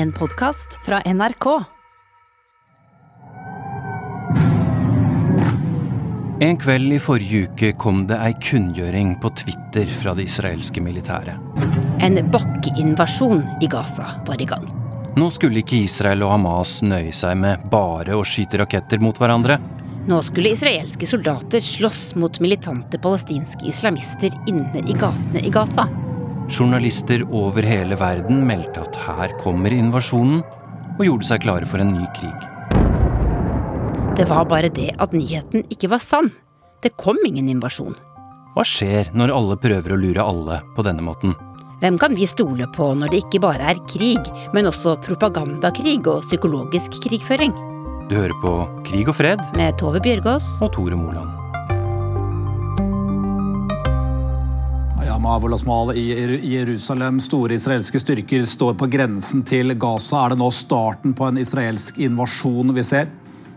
En podkast fra NRK. En kveld i forrige uke kom det ei kunngjøring på Twitter fra det israelske militæret. En bakkeinvasjon i Gaza var i gang. Nå skulle ikke Israel og Hamas nøye seg med bare å skyte raketter mot hverandre. Nå skulle israelske soldater slåss mot militante palestinske islamister inne i gatene i Gaza. Journalister over hele verden meldte at her kommer invasjonen, og gjorde seg klare for en ny krig. Det var bare det at nyheten ikke var sann. Det kom ingen invasjon. Hva skjer når alle prøver å lure alle på denne måten? Hvem kan vi stole på når det ikke bare er krig, men også propagandakrig og psykologisk krigføring? Du hører på Krig og fred Med Tove Bjørgaas. og Tore Moland. Wolasmal i i Jerusalem. Store israelske styrker står på grensen til Gaza. Er det nå starten på en israelsk invasjon vi ser?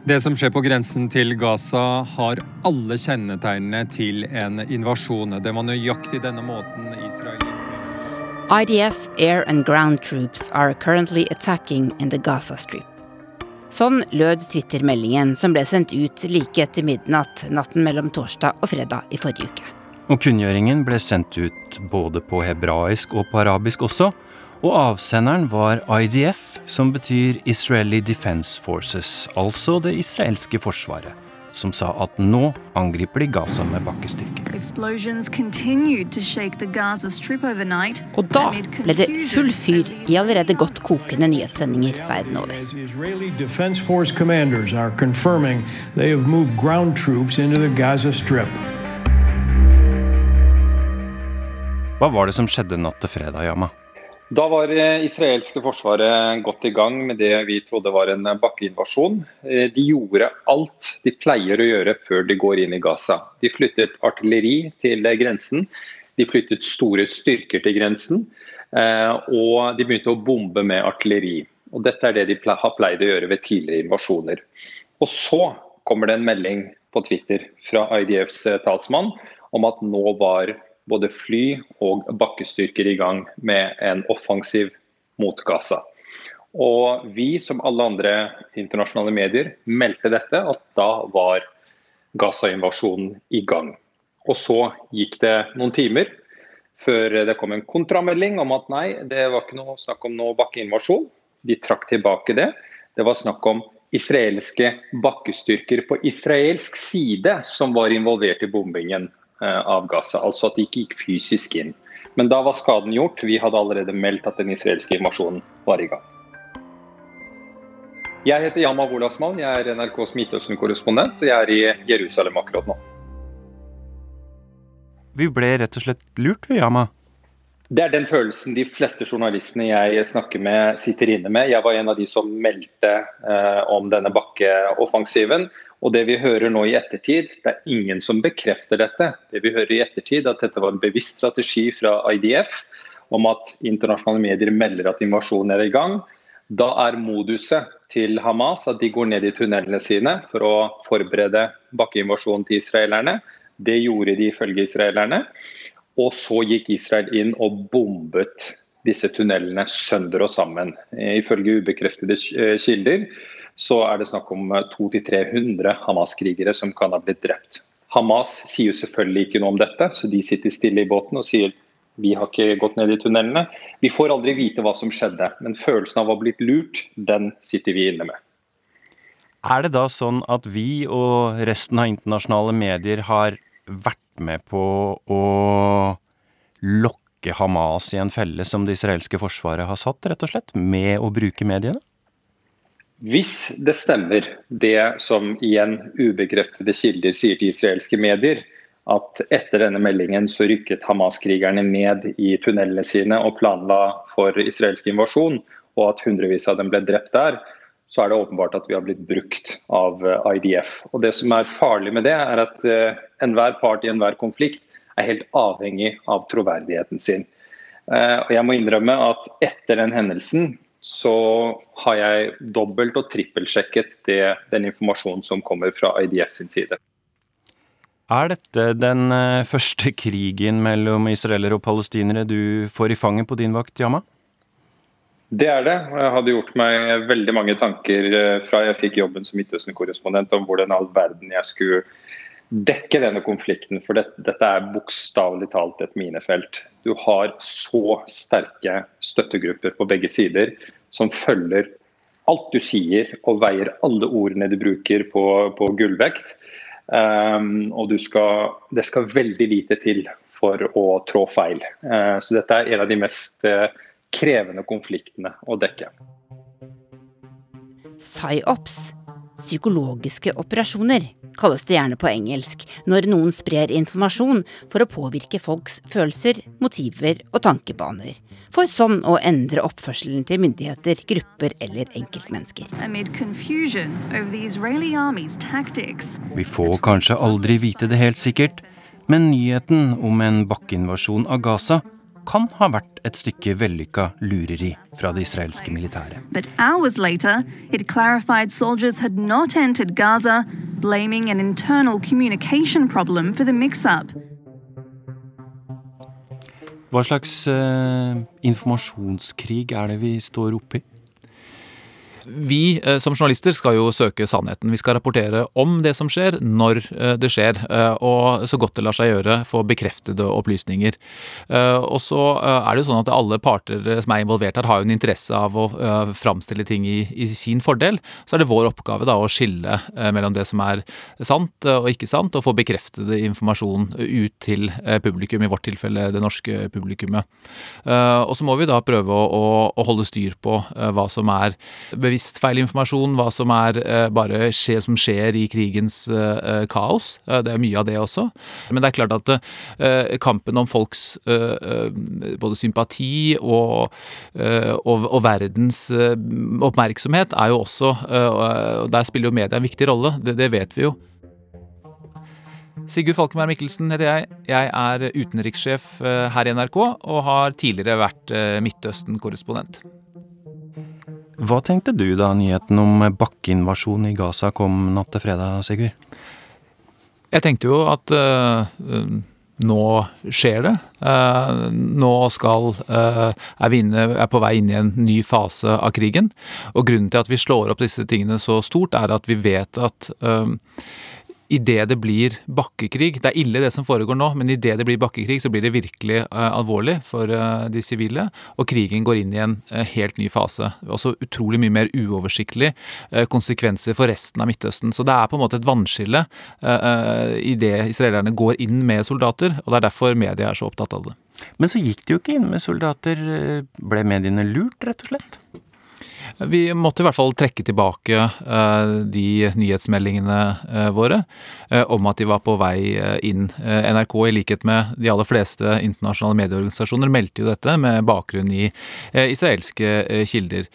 Det som skjer på grensen til Gaza, har alle kjennetegnene til en invasjon. Det var nøyaktig denne måten Israel IDF air and ground troops are currently attacking in the Gaza Strip. Sånn lød Twitter-meldingen som ble sendt ut like etter midnatt natten mellom torsdag og fredag i forrige uke. Og kunngjøringen ble sendt ut både på hebraisk og på arabisk også. Og avsenderen var IDF, som betyr Israeli Defense Forces, altså det israelske forsvaret, som sa at nå angriper de Gaza med bakkestyrker. Explosions continued to shake the Gaza Strip overnight. Og da ble det full fyr i allerede godt kokende nyhetssendinger verden over. Israeli Hva var det som skjedde natt til fredag, Yama? Da var det israelske forsvaret godt i gang med det vi trodde var en bakkeinvasjon. Eh, De gjorde alt de pleier å gjøre før de går inn i Gaza. De flyttet artilleri til grensen, de flyttet store styrker til grensen, eh, og de begynte å bombe med artilleri. Og Dette er det de har pleid å gjøre ved tidligere invasjoner. Og så kommer det en melding på Twitter fra IDFs eh, talsmann om at nå var både fly og bakkestyrker i gang med en offensiv mot Gaza. Og vi, som alle andre internasjonale medier, meldte dette, at da var Gaza-invasjonen i gang. Og så gikk det noen timer før det kom en kontramelding om at nei, det var ikke noe snakk om noe bakkeinvasjon. De trakk tilbake det. Det var snakk om israelske bakkestyrker på israelsk side som var involvert i bombingen av Gaza. Altså at de ikke gikk fysisk inn. Men da var skaden gjort. Vi hadde allerede meldt at den israelske invasjonen var i gang. Jeg heter Yama Wolasman. jeg er NRKs Midtøsten-korrespondent, og jeg er i Jerusalem akkurat nå. Vi ble rett og slett lurt, vi, Yama. Det er den følelsen de fleste journalistene jeg snakker med, sitter inne med. Jeg var en av de som meldte eh, om denne bakkeoffensiven. Og det vi hører nå i ettertid, det er ingen som bekrefter dette. Det vi hører i ettertid, at dette var en bevisst strategi fra IDF om at internasjonale medier melder at invasjonen er i gang. Da er moduset til Hamas at de går ned i tunnelene sine for å forberede bakkeinvasjonen til israelerne. Det gjorde de ifølge israelerne. Og så gikk Israel inn og bombet disse tunnelene sønder og sammen. Ifølge ubekreftede eh, kilder så er det snakk om 200-300 Hamas-krigere som kan ha blitt drept. Hamas sier jo selvfølgelig ikke noe om dette, så de sitter stille i båten og sier vi har ikke gått ned i tunnelene. Vi får aldri vite hva som skjedde, men følelsen av å ha blitt lurt, den sitter vi inne med. Er det da sånn at vi og resten av internasjonale medier har vært med på å lokke Hamas i en felle som det israelske forsvaret har satt, rett og slett, med å bruke mediene? Hvis det stemmer, det som igjen ubekreftede kilder sier til israelske medier, at etter denne meldingen så rykket Hamas-krigerne ned i tunnelene sine og planla for israelsk invasjon, og at hundrevis av dem ble drept der, så er det åpenbart at vi har blitt brukt av eh, IDF. Og Det som er farlig med det, er at eh, enhver part i enhver konflikt er helt avhengig av troverdigheten sin. Eh, Og jeg må innrømme at etter den hendelsen så har jeg dobbelt- og trippelsjekket det, den informasjonen som kommer fra IDF sin side. Er dette den eh, første krigen mellom israelere og palestinere du får i fanget på din vakt, Yama? Det er det. Jeg hadde gjort meg veldig mange tanker eh, fra jeg fikk jobben som Midtøsten-korrespondent om hvordan all verden jeg skulle dekke denne konflikten. For det, dette er bokstavelig talt et minefelt. Du har så sterke støttegrupper på begge sider som følger alt du sier og veier alle ordene du bruker på, på gullvekt. Um, og skal, det skal veldig lite til for å trå feil. Uh, så dette er en av de mest uh, krevende konfliktene å dekke. PsyOps, psykologiske operasjoner, kalles det gjerne på engelsk når noen sprer informasjon for å påvirke folks følelser, motiver og tankebaner. For sånn å endre oppførselen til myndigheter, grupper eller enkeltmennesker. Vi får kanskje aldri vite det helt sikkert, men nyheten om en bakkeinvasjon av Gaza kan ha vært et stykke vellykka lureri fra det israelske militæret. Later, Gaza. Hva slags uh, informasjonskrig er det vi står oppi? Vi eh, som journalister skal jo søke sannheten. Vi skal rapportere om det som skjer, når eh, det skjer, eh, og så godt det lar seg gjøre få bekreftede opplysninger. Og så er det jo sånn at alle parter som er involvert her, har jo en interesse av å framstille ting i, i sin fordel. Så er det vår oppgave da å skille mellom det som er sant og ikke sant, og få bekreftede informasjon ut til publikum, i vårt tilfelle det norske publikummet. Og så må vi da prøve å, å holde styr på hva som er bevisst bevisst feil informasjon, hva som er eh, bare skje, som skjer i krigens eh, kaos. Eh, det er mye av det også. Men det er klart at kampen om folks både sympati og, og, og verdens oppmerksomhet er jo også og Der spiller jo media en viktig rolle, det, det vet vi jo. Sigurd Falkenberg Mikkelsen heter jeg. Jeg er utenrikssjef her i NRK og har tidligere vært Midtøsten-korrespondent. Hva tenkte du da nyheten om bakkeinvasjon i Gaza kom natt til fredag, Sigurd? Jeg tenkte jo at uh, nå skjer det. Uh, nå skal uh, er, vi inne, er på vei inn i en ny fase av krigen. Og grunnen til at vi slår opp disse tingene så stort, er at vi vet at idet det blir bakkekrig Det er ille det som foregår nå, men idet det blir bakkekrig, så blir det virkelig uh, alvorlig for uh, de sivile. Og krigen går inn i en uh, helt ny fase. Også utrolig mye mer uoversiktlig konsekvenser for resten av Midtøsten. Så det er på en måte et vannskille uh, idet israelerne går inn med soldater, og det er derfor media er så opptatt av det. Men så gikk de jo ikke inn med soldater. Ble mediene lurt, rett og slett? Vi måtte i hvert fall trekke tilbake uh, de nyhetsmeldingene uh, våre uh, om at de var på vei inn. NRK, i likhet med de aller fleste internasjonale medieorganisasjoner, meldte jo dette med bakgrunn i israelske kilder.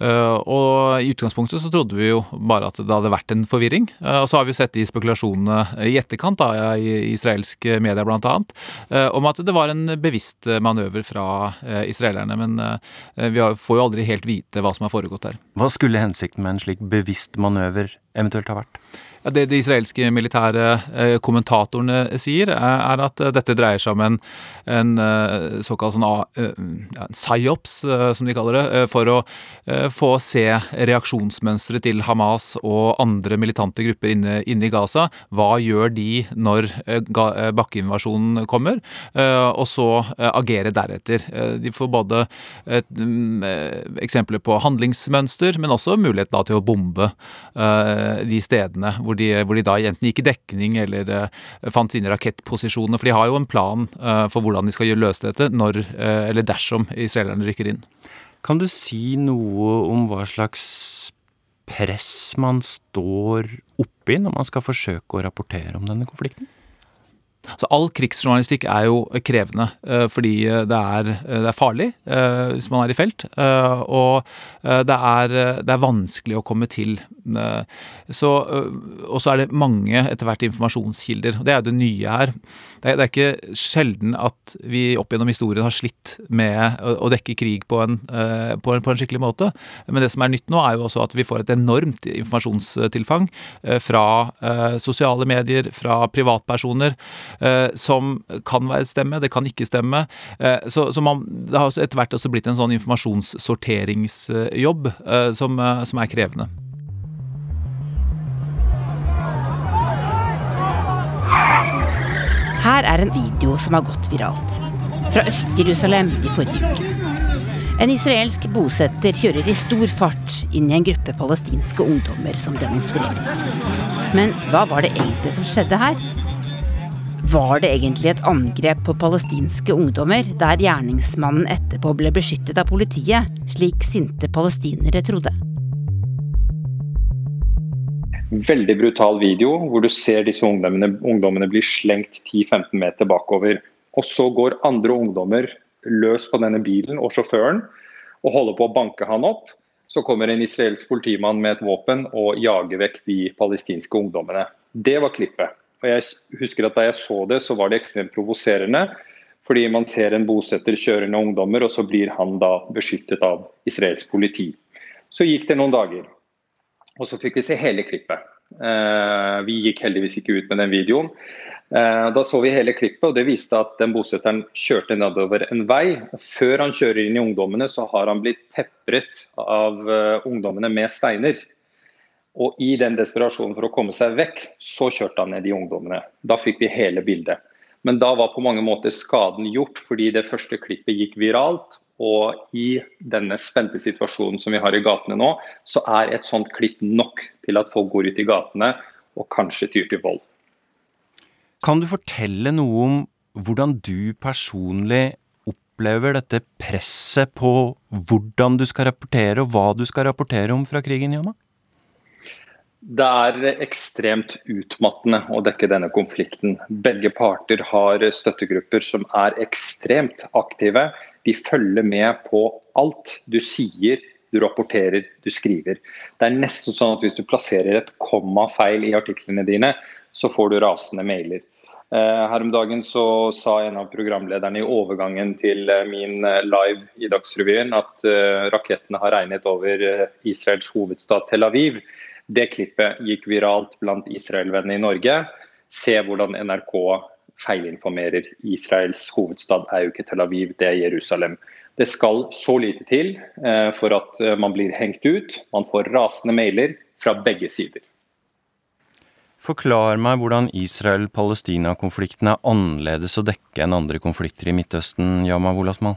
Eh, og i utgangspunktet så trodde vi jo bare at det hadde vært en forvirring. Eh, og så har vi jo sett de spekulasjonene i etterkant, da, i israelske medier bl.a., eh, om at det var en bevisst manøver fra israelerne. Men vi får jo aldri helt vite hva som har foregått der. Hva skulle hensikten med en slik bevisst manøver eventuelt ha vært? Det de israelske militære eh, kommentatorene sier, er at eh, dette dreier seg om en, en eh, såkalt sånn, ja, psyops, som de kaller det, for å få se reaksjonsmønsteret til Hamas og andre militante grupper inne, inne, i Gaza. Hva gjør de når bakkeinvasjonen kommer? Og så agere deretter. De får både mm, eksempler på handlingsmønster, men også mulighet til å bombe de stedene hvor hvor de, hvor de, da enten gikk i dekning eller uh, fant sine rakettposisjoner. For de har jo en plan uh, for hvordan de skal løse dette når, uh, eller dersom israelerne rykker inn. Kan du si noe om hva slags press man står oppi når man skal forsøke å rapportere om denne konflikten? Så all krigsjournalistikk er jo krevende, eh, fordi eh, det er, eh, det er farlig hvis man er i felt. Og det er, det er vanskelig å komme til. Så, og så er det mange etter hvert informasjonskilder. og Det er jo det nye her. Det er, det er ikke sjelden at vi opp gjennom historien har slitt med å, å dekke krig på en, på, en, på en, skikkelig måte. Men det som er nytt nå, er jo også at vi får et enormt informasjonstilfang fra sosiale medier, fra privatpersoner. Som kan være stemme, det kan ikke stemme. Så, så man, det har etter hvert også blitt en sånn informasjonssorteringsjobb som, som er krevende. Her er en video som har gått viralt. Fra Øst-Jerusalem i forrige uke. En israelsk bosetter kjører i stor fart inn i en gruppe palestinske ungdommer som demonstrerer. Men hva var det egentlig som skjedde her? Var det egentlig et angrep på palestinske ungdommer, der gjerningsmannen etterpå ble beskyttet av politiet, slik sinte palestinere trodde? Veldig brutal video hvor du ser disse ungdommene, ungdommene bli slengt 10-15 meter bakover. Og så går andre ungdommer løs på denne bilen og sjåføren og holder på å banke han opp. Så kommer en israelsk politimann med et våpen og jager vekk de palestinske ungdommene. Det var klippet. Og jeg husker at Da jeg så det, så var det ekstremt provoserende. Fordi man ser en bosetter kjørende ungdommer, og så blir han da beskyttet av israelsk politi. Så gikk det noen dager. Og så fikk vi se hele klippet. Eh, vi gikk heldigvis ikke ut med den videoen. Eh, da så vi hele klippet, og det viste at den bosetteren kjørte nedover en vei. Før han kjører inn i ungdommene, så har han blitt pepret av eh, ungdommene med steiner. Og i den desperasjonen for å komme seg vekk, så kjørte han ned de ungdommene. Da fikk vi hele bildet. Men da var på mange måter skaden gjort, fordi det første klippet gikk viralt. Og i denne spente situasjonen som vi har i gatene nå, så er et sånt klipp nok til at folk går ut i gatene og kanskje tyr til vold. Kan du fortelle noe om hvordan du personlig opplever dette presset på hvordan du skal rapportere, og hva du skal rapportere om fra krigen, Jonna? Det er ekstremt utmattende å dekke denne konflikten. Begge parter har støttegrupper som er ekstremt aktive de følger med på alt du sier, du rapporterer, du skriver. Det er nesten sånn at hvis du plasserer et komma feil i artiklene dine, så får du rasende mailer. Eh, her om dagen så sa en av programlederne i overgangen til eh, min eh, live i Dagsrevyen at rakettene har regnet over Israels hovedstad Tel Aviv. Det klippet gikk viralt blant Israel-vennene i Norge. Se hvordan NRK feilinformerer. Israels hovedstad er jo ikke Tel Aviv, det er Jerusalem. Det skal så lite til eh, for at eh, man blir hengt ut. Man får rasende mailer fra begge sider. Forklar meg hvordan Israel-Palestina-konflikten er annerledes å dekke enn andre konflikter i Midtøsten, Yama Wolasmal?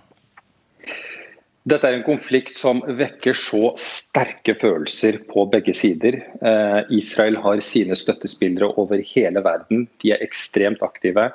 Dette er en konflikt som vekker så sterke følelser på begge sider. Eh, Israel har sine støttespillere over hele verden. De er ekstremt aktive.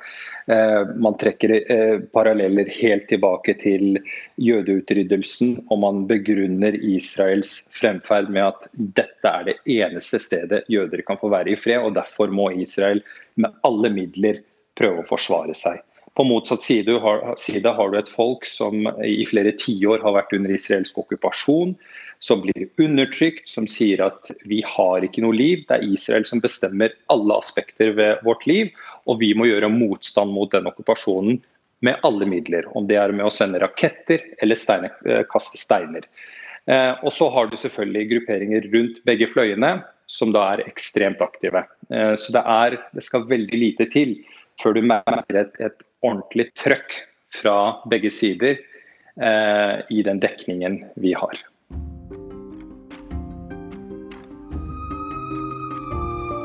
Eh, man trekker eh, paralleller helt tilbake til jødeutryddelsen, og man begrunner Israels fremferd med at dette er det eneste stedet jøder kan få være i fred, og derfor må Israel med alle midler prøve å forsvare seg. På motsatt side har, side har, du et folk som i flere tiår har vært under israelsk okkupasjon, som blir undertrykt, som sier at vi har ikke noe liv. Det er Israel som bestemmer alle aspekter ved vårt liv, og vi må gjøre motstand mot den okkupasjonen med alle midler. Om det er med å sende raketter eller steine, eh, kaste steiner. Eh, og så har du selvfølgelig grupperinger rundt begge fløyene som da er ekstremt aktive. Eh, så det, er, det skal veldig lite til før du merker et, et ordentlig trøkk fra begge sider eh, i den dekningen vi har.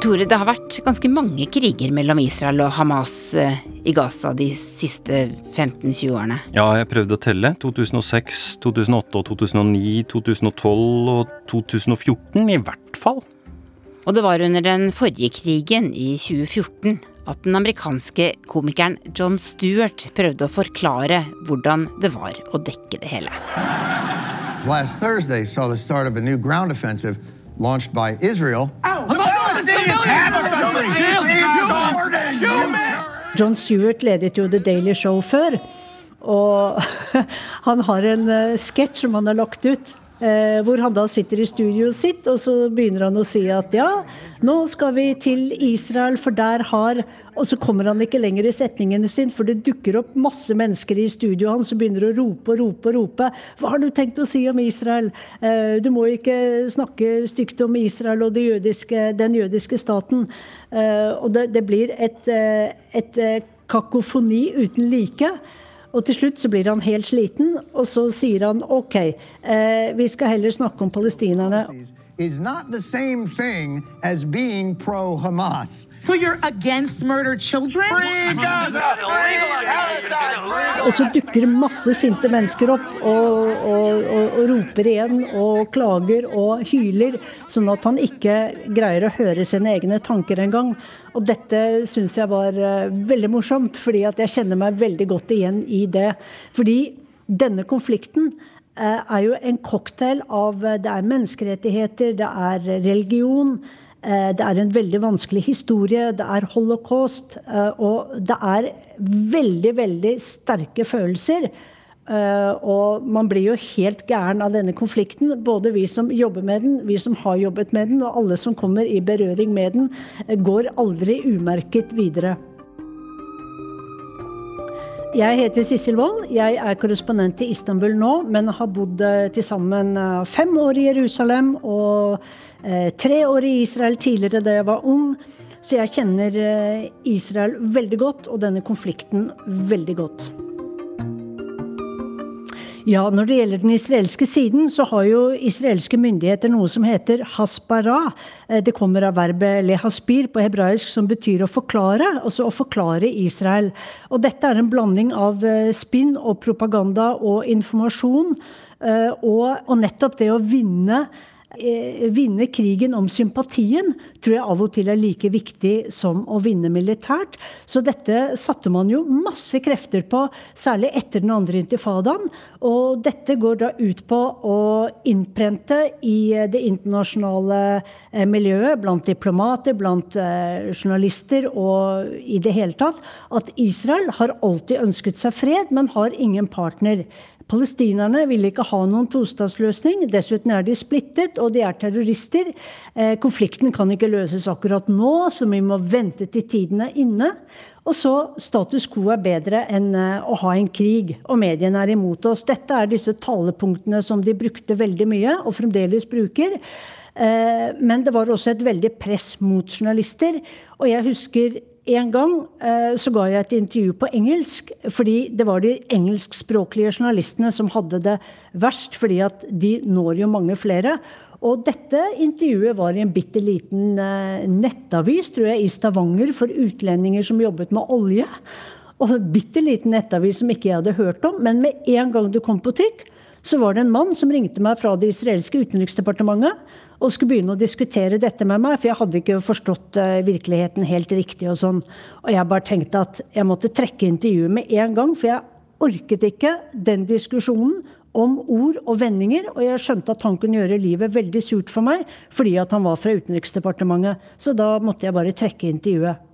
Tore, det har vært ganske mange kriger mellom Israel og Hamas eh, i Gaza de siste 15-20 årene. Ja, jeg prøvde å telle. 2006, 2008, 2009, 2012 og 2014 i hvert fall. Og det var under den forrige krigen, i 2014, at den amerikanske komikeren John Stewart prøvde å forklare hvordan det var å dekke det hele. Last Thursday saw the start of a new ground offensive launched by Israel. John Stewart ledet jo The Daily Show før. Og han har en uh, sketsj som han har lagt ut Eh, hvor han da sitter i studioet sitt, og så begynner han å si at ja, nå skal vi til Israel, for der har Og så kommer han ikke lenger i setningene sin, for det dukker opp masse mennesker i studioet hans som begynner å rope og rope og rope. Hva har du tenkt å si om Israel? Eh, du må ikke snakke stygt om Israel og jødiske, den jødiske staten. Eh, og det, det blir et, et kakofoni uten like. Og til slutt så blir han helt sliten, og så sier han OK, eh, vi skal heller snakke om palestinerne is not the same thing as being pro Hamas. So you're against murder children? Free Gaza! Og så dukker masse sinte mennesker opp og, og, og, og, roper igjen og klager og hyler, sånn at han ikke greier å høre sine egne tanker engang. Og dette syns jeg var uh, veldig morsomt, fordi at jeg kjenner meg veldig godt igjen i det. Fordi denne konflikten Eh, er jo en cocktail av eh, Det er menneskerettigheter, det er religion. Eh, det er en veldig vanskelig historie, det er holocaust. Og det er veldig, veldig sterke følelser. Og man blir jo helt gæren av denne konflikten. Både vi som jobber med den, vi som har jobbet med den, og alle som kommer i berøring med den, går aldri umerket videre. Jeg heter Sissel Wold. Jeg er korrespondent i Istanbul nå, men har bodd eh, til sammen eh, fem år i Jerusalem og eh, tre år i Israel tidligere da jeg var ung. Så jeg kjenner Israel veldig godt, og denne konflikten veldig godt. Ja, Når det gjelder den israelske siden, så har jo israelske myndigheter noe som heter hasbara. Eh, det kommer av verbet lehaspir på hebraisk, som betyr å forklare. Altså å forklare Israel. Og dette er en blanding av eh, spinn og propaganda og informasjon. Eh, og, nettopp det å vinne vinne krigen om sympatien tror jeg av og til er like viktig som å vinne militært. Så dette satte man jo masse krefter på, særlig etter den andre intifadaen. Og dette går da ut på å innprente i det internasjonale eh, miljøet, blant diplomater, blant eh, journalister og i det hele tatt, at Israel har alltid ønsket seg fred, men har ingen partner. Palestinerne vil ikke ha noen tostatsløsning. Dessuten er de splittet, og de er terrorister. Eh, konflikten kan ikke løses akkurat nå, så vi må vente til tiden er inne. Og så status quo er bedre enn eh, å ha en krig, og mediene er imot oss. Dette er disse talepunktene som de brukte veldig mye, og fremdeles bruker. Eh, men det var også et veldig press mot journalister. Og jeg husker en gang eh, så ga jeg et intervju på engelsk, fordi det var de engelskspråklige journalistene som hadde det verst, fordi at de når jo mange flere. Og dette intervjuet var i en bitte liten eh, nettavis tror jeg, i Stavanger for utlendinger som jobbet med olje. Og en bitte liten nettavis som ikke jeg hadde hørt om. Men med en gang det kom på trykk, så var det en mann som ringte meg fra det israelske utenriksdepartementet og skulle begynne å diskutere dette med meg, for jeg hadde ikke forstått uh, virkeligheten helt riktig. Og sånn. Og jeg bare tenkte at jeg måtte trekke intervjuet med en gang, for jeg orket ikke den diskusjonen om ord og vendinger, og jeg skjønte at han kunne gjøre livet veldig surt for meg fordi at han var fra Utenriksdepartementet. Så da måtte jeg bare trekke intervjuet.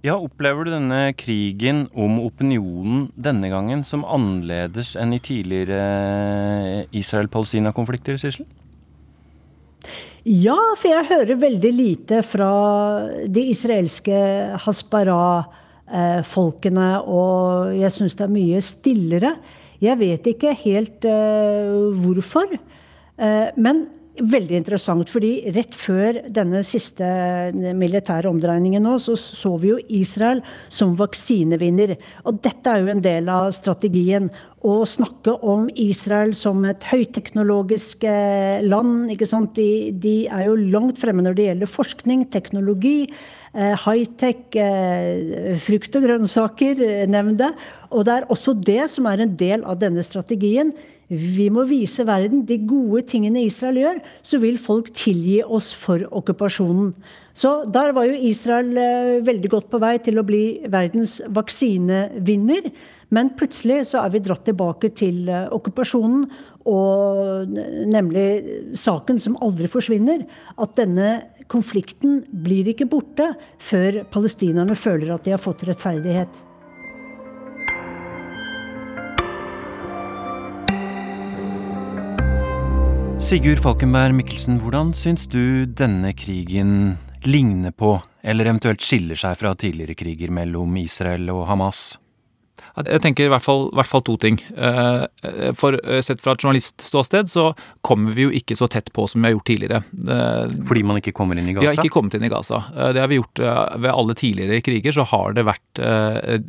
Ja, Opplever du denne krigen om opinionen denne gangen som annerledes enn i tidligere Israel-Palestina-konflikter, Sissel? Ja, for jeg hører veldig lite fra de israelske Hasbara-folkene. Og jeg syns det er mye stillere. Jeg vet ikke helt uh, hvorfor. Uh, men veldig interessant, fordi rett før denne siste militære omdreiningen nå, så så vi jo Israel som vaksinevinner. Og dette er jo en del av strategien. Å snakke om Israel som et høyteknologisk eh, land. ikke sant? De, de er jo langt fremme når det gjelder forskning, teknologi. Eh, high-tech, eh, frukt og grønnsaker, nevn det. Og det er også det som er en del av denne strategien. Vi må vise verden de gode tingene Israel gjør, så vil folk tilgi oss for okkupasjonen. Så der var jo Israel eh, veldig godt på vei til å bli verdens vaksinevinner. Men plutselig så er vi dratt tilbake til eh, okkupasjonen, og nemlig saken som aldri forsvinner. At denne konflikten blir ikke borte før palestinerne føler at de har fått rettferdighet. Sigurd Falkenberg Mikkelsen, hvordan syns du denne krigen ligner på, eller eventuelt skiller seg fra tidligere kriger mellom Israel og Hamas? Jeg tenker i hvert fall, i hvert fall to ting. Eh, for eh, Sett fra et journalistståsted så kommer vi jo ikke så tett på som vi har gjort tidligere. Fordi man ikke kommer inn i Gaza? Vi har ikke kommet inn i Gaza. Det har vi gjort ved alle tidligere kriger. Så har det vært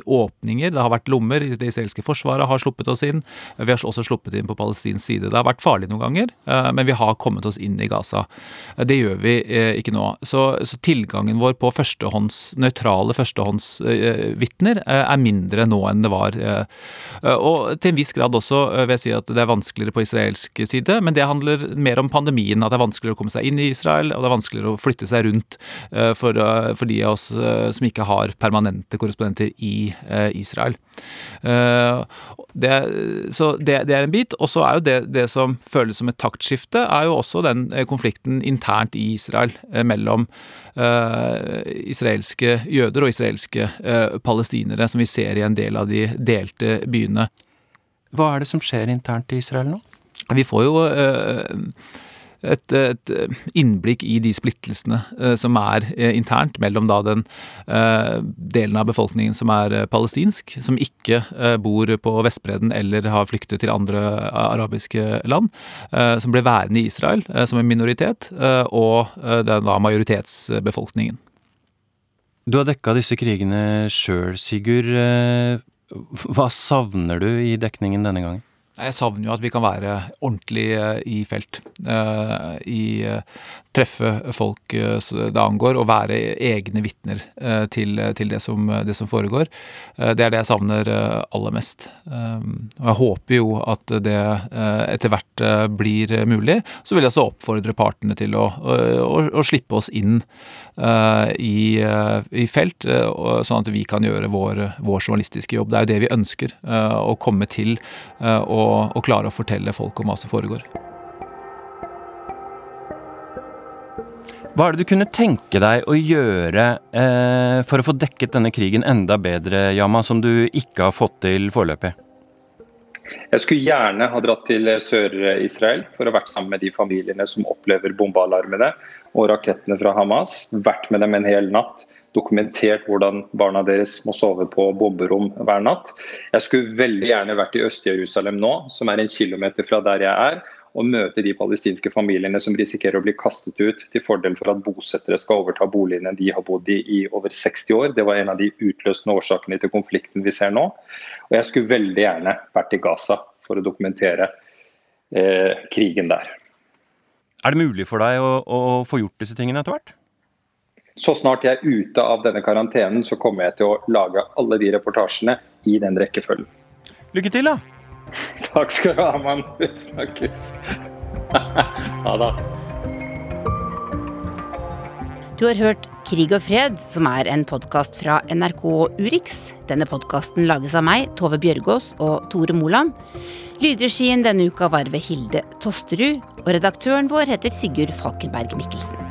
åpninger, det har vært lommer. Det israelske forsvaret har sluppet oss inn. Vi har også sluppet inn på palestinsk side. Det har vært farlig noen ganger, men vi har kommet oss inn i Gaza. Det gjør vi ikke nå. Så, så tilgangen vår på førstehånds, nøytrale førstehåndsvitner er mindre nå enn det var. Eh, eh, og til en viss grad også eh, vil jeg si at det er vanskeligere på israelsk side, men det handler mer om pandemien. At det er vanskeligere å komme seg inn i Israel, og det er vanskeligere å flytte seg rundt for, for de av oss som ikke har permanente korrespondenter i Israel. Det, så det, det, er en bit. Og så er jo det, det som føles som et taktskifte, er jo også den konflikten internt i Israel mellom uh, israelske jøder og israelske uh, palestinere, som vi ser i en del av de delte byene. Hva er det som skjer internt i Israel nå? Vi får jo uh, et, et, innblikk i de splittelsene uh, som er uh, internt mellom da den delen av befolkningen som er palestinsk, som ikke bor på Vestbredden eller har flyktet til andre arabiske land, som ble værende i Israel som en minoritet, og den da majoritetsbefolkningen. Du har dekka disse krigene sjøl, Sigurd. Hva savner du i dekningen denne gangen? Jeg savner jo at vi kan være ordentlig eh, i felt. Uh, I uh, treffe folk det angår, og være egne vitner til, til det, som, det, som, foregår. det er det jeg savner aller mest. og jeg håper jo at det etter hvert blir mulig. Så vil jeg også oppfordre partene til å, å, å slippe oss inn i, i, felt, sånn at vi kan gjøre vår, vår, journalistiske jobb. Det er jo det vi ønsker. å komme til og og, og klare å fortelle folk om hva som foregår. Hva er det du kunne tenke deg å gjøre eh, for å få dekket denne krigen enda bedre, Yama, som du ikke har fått til foreløpig? Jeg skulle gjerne ha dratt til Sør-Israel for å vært sammen med de familiene som opplever bombealarmene og rakettene fra Hamas. Vært med dem en hel natt dokumentert hvordan barna deres må sove på bomberom hver natt. Jeg skulle veldig gjerne vært i Øst-Jerusalem nå, som er en kilometer fra der jeg er, og møte de palestinske familiene som risikerer å bli kastet ut til fordel for at bosettere skal overta boligene de har bodd i i over 60 år. Det var en av de utløsende årsakene til konflikten vi ser nå. Og jeg skulle veldig gjerne vært i Gaza for å dokumentere eh, krigen der. Er det mulig for deg å, å få gjort disse tingene etter hvert? Så snart jeg er ute av denne karantenen, så kommer jeg til å lage alle de reportasjene i den rekkefølgen. Lykke til, da! Takk skal du ha, mann. Vi snakkes. ha det. Du har hørt Krig og fred, som er en podkast fra NRK Urix. Denne podkasten lages av meg, Tove Bjørgaas og Tore Moland. Lydregien denne uka var ved Hilde Tosterud, og redaktøren vår heter Sigurd Falkenberg Mikkelsen.